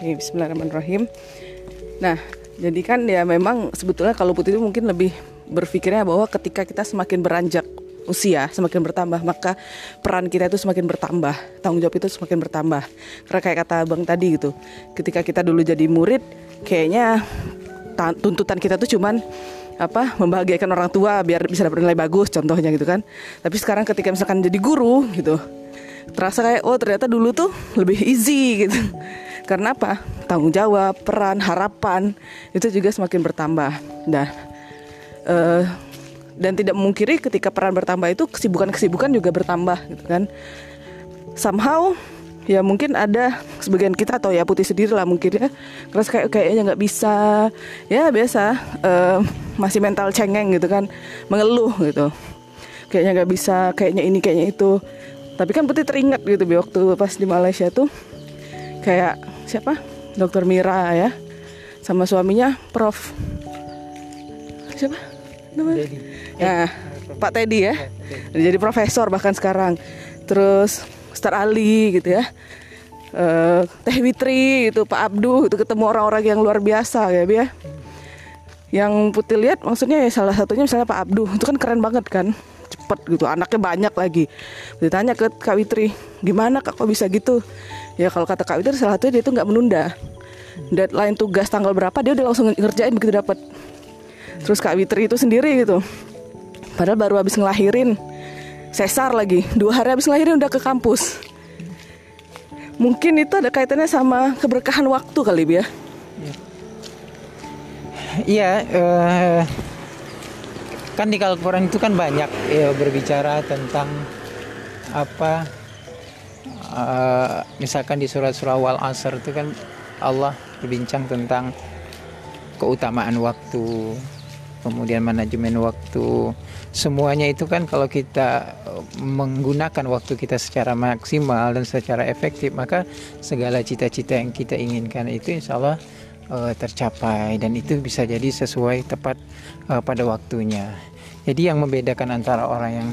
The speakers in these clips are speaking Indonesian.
Oke, Bismillahirrahmanirrahim. Nah, jadi kan ya memang sebetulnya kalau putih itu mungkin lebih berpikirnya bahwa ketika kita semakin beranjak usia semakin bertambah maka peran kita itu semakin bertambah tanggung jawab itu semakin bertambah. Karena kayak kata bang tadi gitu ketika kita dulu jadi murid kayaknya tuntutan kita tuh cuman apa membahagiakan orang tua biar bisa dapat nilai bagus contohnya gitu kan. Tapi sekarang ketika misalkan jadi guru gitu terasa kayak oh ternyata dulu tuh lebih easy gitu karena apa? Tanggung jawab peran harapan itu juga semakin bertambah. Nah uh, dan tidak memungkiri ketika peran bertambah itu kesibukan-kesibukan juga bertambah gitu kan. Somehow ya mungkin ada sebagian kita atau ya putih sendiri lah mungkin ya. Terus kayak kayaknya nggak bisa. Ya biasa uh, masih mental cengeng gitu kan. Mengeluh gitu. Kayaknya nggak bisa kayaknya ini kayaknya itu. Tapi kan putih teringat gitu bi waktu pas di Malaysia tuh. Kayak siapa? Dokter Mira ya sama suaminya Prof. Siapa? Namanya? Ya Pak Teddy ya. Jadi profesor bahkan sekarang. Terus Ustaz Ali gitu ya. Uh, Teh Witri itu Pak Abdu itu ketemu orang-orang yang luar biasa ya ya. Yang putih lihat maksudnya ya salah satunya misalnya Pak Abdu. Itu kan keren banget kan cepet gitu anaknya banyak lagi. Ditanya ke Kak Witri gimana kak kok bisa gitu? Ya kalau kata Kak Witri salah satunya dia itu nggak menunda. Deadline tugas tanggal berapa dia udah langsung ngerjain begitu dapat terus Kak Witri itu sendiri gitu. Padahal baru habis ngelahirin sesar lagi. Dua hari habis ngelahirin udah ke kampus. Mungkin itu ada kaitannya sama keberkahan waktu kali ya iya uh, kan di Al-Quran itu kan banyak ya, berbicara tentang apa uh, misalkan di surat-surat wal asr itu kan Allah berbincang tentang keutamaan waktu kemudian manajemen waktu. Semuanya itu kan kalau kita menggunakan waktu kita secara maksimal dan secara efektif maka segala cita-cita yang kita inginkan itu insya Allah uh, tercapai dan itu bisa jadi sesuai tepat uh, pada waktunya. Jadi yang membedakan antara orang yang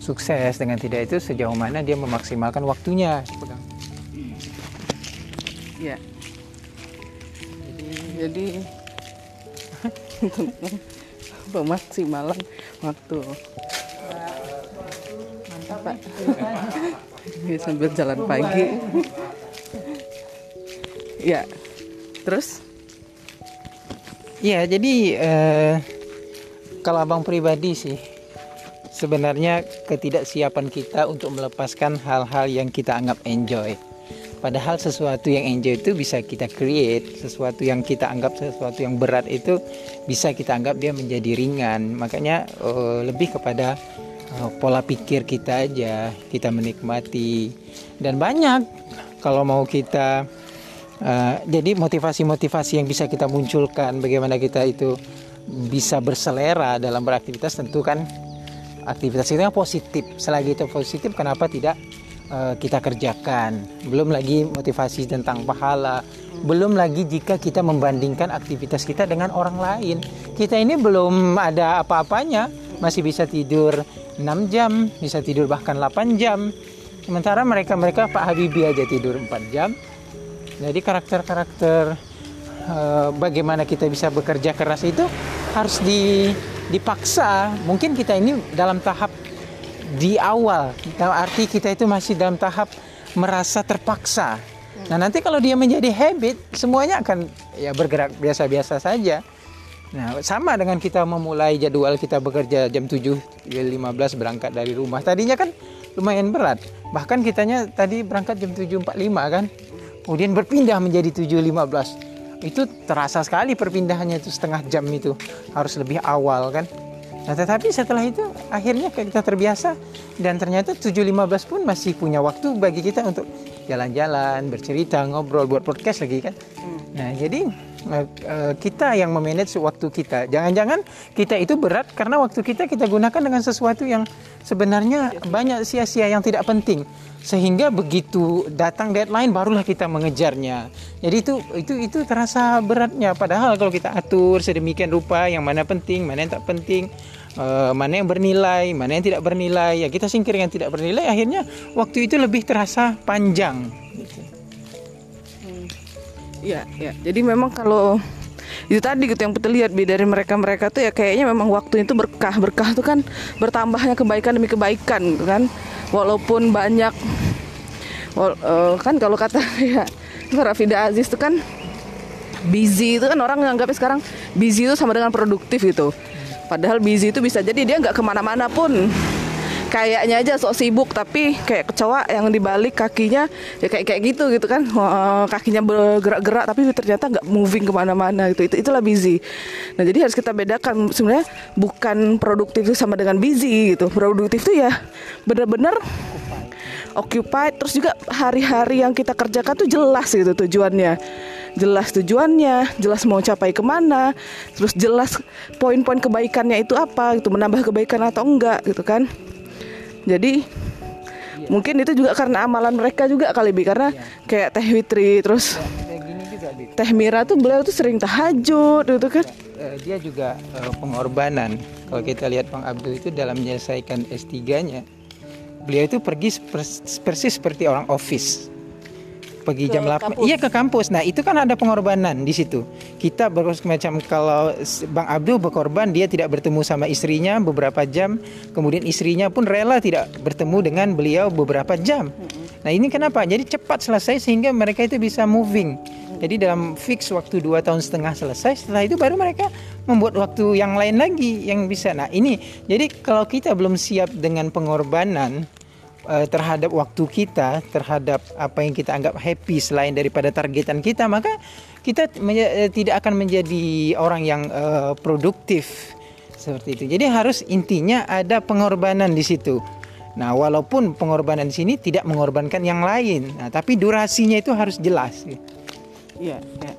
sukses dengan tidak itu sejauh mana dia memaksimalkan waktunya. Ya jadi, jadi pemaksimalan waktu. Mantap pak. Sambil jalan pagi. Ya terus? Ya jadi eh, kalau abang pribadi sih sebenarnya ketidaksiapan kita untuk melepaskan hal-hal yang kita anggap enjoy. Padahal sesuatu yang enjoy itu bisa kita create, sesuatu yang kita anggap sesuatu yang berat itu bisa kita anggap dia menjadi ringan. Makanya uh, lebih kepada uh, pola pikir kita aja, kita menikmati. Dan banyak kalau mau kita uh, jadi motivasi-motivasi yang bisa kita munculkan bagaimana kita itu bisa berselera dalam beraktivitas tentu kan aktivitas itu yang positif selagi itu positif kenapa tidak uh, kita kerjakan. Belum lagi motivasi tentang pahala. Belum lagi jika kita membandingkan aktivitas kita dengan orang lain. Kita ini belum ada apa-apanya, masih bisa tidur 6 jam, bisa tidur bahkan 8 jam. Sementara mereka-mereka Pak Habibie aja tidur 4 jam. Jadi karakter-karakter uh, bagaimana kita bisa bekerja keras itu harus di dipaksa. Mungkin kita ini dalam tahap di awal. Dalam arti kita itu masih dalam tahap merasa terpaksa. Nah nanti kalau dia menjadi habit semuanya akan ya bergerak biasa-biasa saja. Nah sama dengan kita memulai jadwal kita bekerja jam 7 15 berangkat dari rumah. Tadinya kan lumayan berat. Bahkan kitanya tadi berangkat jam 7.45 kan kemudian berpindah menjadi 7.15 itu terasa sekali perpindahannya itu setengah jam itu harus lebih awal kan Nah, tetapi setelah itu akhirnya kita terbiasa dan ternyata 7.15 pun masih punya waktu bagi kita untuk jalan-jalan, bercerita, ngobrol, buat podcast lagi kan. Hmm. Nah, jadi kita yang memanage waktu kita. Jangan-jangan kita itu berat karena waktu kita kita gunakan dengan sesuatu yang sebenarnya banyak sia-sia yang tidak penting. Sehingga begitu datang deadline barulah kita mengejarnya. Jadi itu itu itu terasa beratnya padahal kalau kita atur sedemikian rupa yang mana penting, mana yang tak penting, uh, mana yang bernilai, mana yang tidak bernilai. Ya kita singkir yang tidak bernilai, akhirnya waktu itu lebih terasa panjang. Gitu. Iya, iya. Jadi memang kalau itu tadi gitu yang kita lihat dari mereka-mereka tuh ya kayaknya memang waktu itu berkah. Berkah tuh kan bertambahnya kebaikan demi kebaikan gitu kan. Walaupun banyak wal, uh, kan kalau kata ya Rafida Aziz itu kan busy itu kan orang nganggapnya sekarang busy itu sama dengan produktif gitu. Padahal busy itu bisa jadi dia nggak ke mana-mana pun kayaknya aja sok sibuk tapi kayak kecoa yang dibalik kakinya ya kayak kayak gitu gitu kan. Kakinya bergerak-gerak tapi ternyata nggak moving ke mana-mana gitu. Itu itulah busy. Nah jadi harus kita bedakan sebenarnya bukan produktif itu sama dengan busy gitu. Produktif itu ya benar-benar occupied. Terus juga hari-hari yang kita kerjakan tuh jelas gitu tujuannya. Jelas tujuannya, jelas mau capai ke mana, terus jelas poin-poin kebaikannya itu apa, gitu. Menambah kebaikan atau enggak gitu kan. Jadi iya. mungkin itu juga karena amalan mereka juga kali bi karena iya. kayak Teh Witri terus ya, Teh Mira tuh beliau tuh sering tahajud gitu kan. Ya, dia juga uh, pengorbanan. Kalau kita lihat Bang Abdul itu dalam menyelesaikan S3-nya, beliau itu pergi persis seperti orang office pergi jam 8 iya ke kampus. Nah itu kan ada pengorbanan di situ. Kita macam kalau Bang Abdul berkorban dia tidak bertemu sama istrinya beberapa jam. Kemudian istrinya pun rela tidak bertemu dengan beliau beberapa jam. Nah ini kenapa? Jadi cepat selesai sehingga mereka itu bisa moving. Jadi dalam fix waktu dua tahun setengah selesai setelah itu baru mereka membuat waktu yang lain lagi yang bisa. Nah ini jadi kalau kita belum siap dengan pengorbanan uh, terhadap waktu kita, terhadap apa yang kita anggap happy selain daripada targetan kita, maka kita uh, tidak akan menjadi orang yang uh, produktif seperti itu. Jadi harus intinya ada pengorbanan di situ. Nah, walaupun pengorbanan di sini tidak mengorbankan yang lain, nah, tapi durasinya itu harus jelas. Iya, ya.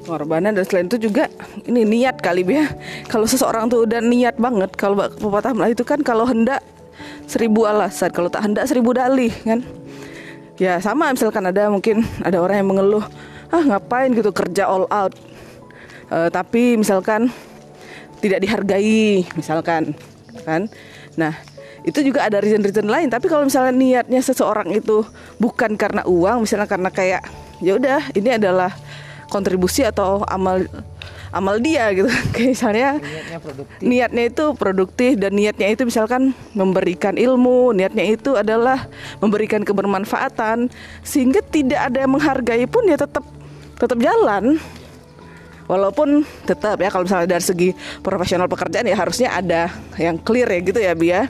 pengorbanan dan selain itu juga ini niat kali ya. Kalau seseorang tuh udah niat banget, kalau pepatah Melayu itu kan kalau hendak seribu alasan kalau tak hendak seribu dalih kan? Ya sama misalkan ada mungkin ada orang yang mengeluh ah ngapain gitu kerja all out? Uh, tapi misalkan tidak dihargai misalkan kan? Nah itu juga ada reason-reason lain tapi kalau misalnya niatnya seseorang itu bukan karena uang misalnya karena kayak ya udah ini adalah kontribusi atau amal amal dia gitu kayak misalnya niatnya, produktif. niatnya itu produktif dan niatnya itu misalkan memberikan ilmu niatnya itu adalah memberikan kebermanfaatan sehingga tidak ada yang menghargai pun ya tetap tetap jalan walaupun tetap ya kalau misalnya dari segi profesional pekerjaan ya harusnya ada yang clear ya gitu ya Bia ya.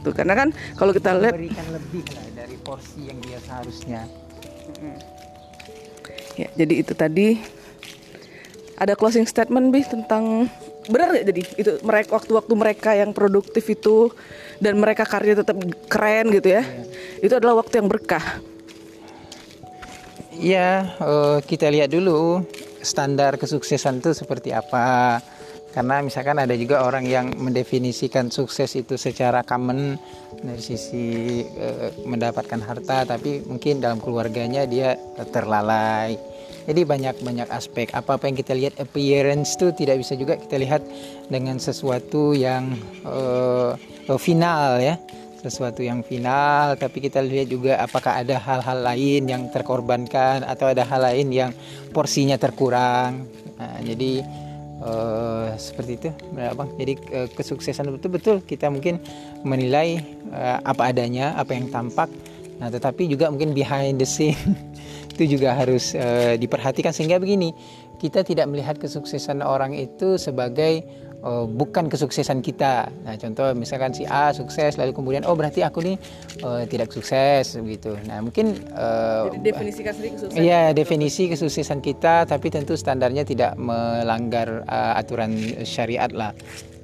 tuh karena kan kalau kita lihat memberikan lebih lah dari porsi yang dia seharusnya ya jadi itu tadi ada closing statement bi tentang benar nggak jadi itu mereka waktu-waktu mereka yang produktif itu dan mereka karya tetap keren gitu ya? Yeah. itu adalah waktu yang berkah. Ya uh, kita lihat dulu standar kesuksesan itu seperti apa. Karena misalkan ada juga orang yang mendefinisikan sukses itu secara common dari sisi uh, mendapatkan harta tapi mungkin dalam keluarganya dia terlalai jadi banyak banyak aspek. Apa apa yang kita lihat appearance itu tidak bisa juga kita lihat dengan sesuatu yang uh, final ya. Sesuatu yang final tapi kita lihat juga apakah ada hal-hal lain yang terkorbankan atau ada hal lain yang porsinya terkurang. Nah, jadi uh, seperti itu. Bang jadi uh, kesuksesan betul-betul kita mungkin menilai uh, apa adanya apa yang tampak. Nah tetapi juga mungkin behind the scene itu juga harus uh, diperhatikan sehingga begini kita tidak melihat kesuksesan orang itu sebagai uh, bukan kesuksesan kita. Nah, contoh misalkan si A sukses lalu kemudian oh berarti aku nih uh, tidak sukses begitu. Nah, mungkin Jadi definisikan sendiri kesuksesan. Iya, definisi kesuksesan kita tapi tentu standarnya tidak melanggar uh, aturan syariat lah.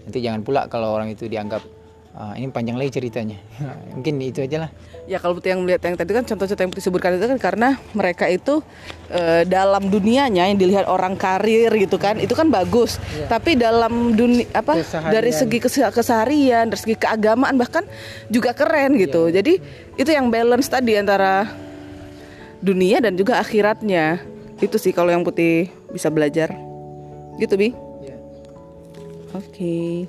Nanti jangan pula kalau orang itu dianggap uh, ini panjang lagi ceritanya. Mungkin itu aja lah ya kalau yang melihat yang tadi kan contoh-contoh yang disebutkan itu kan karena mereka itu e, dalam dunianya yang dilihat orang karir gitu kan itu kan bagus ya. tapi dalam dunia apa keseharian. dari segi keseharian dari segi keagamaan bahkan juga keren gitu ya. jadi itu yang balance tadi antara dunia dan juga akhiratnya itu sih kalau yang putih bisa belajar gitu bi ya. oke okay.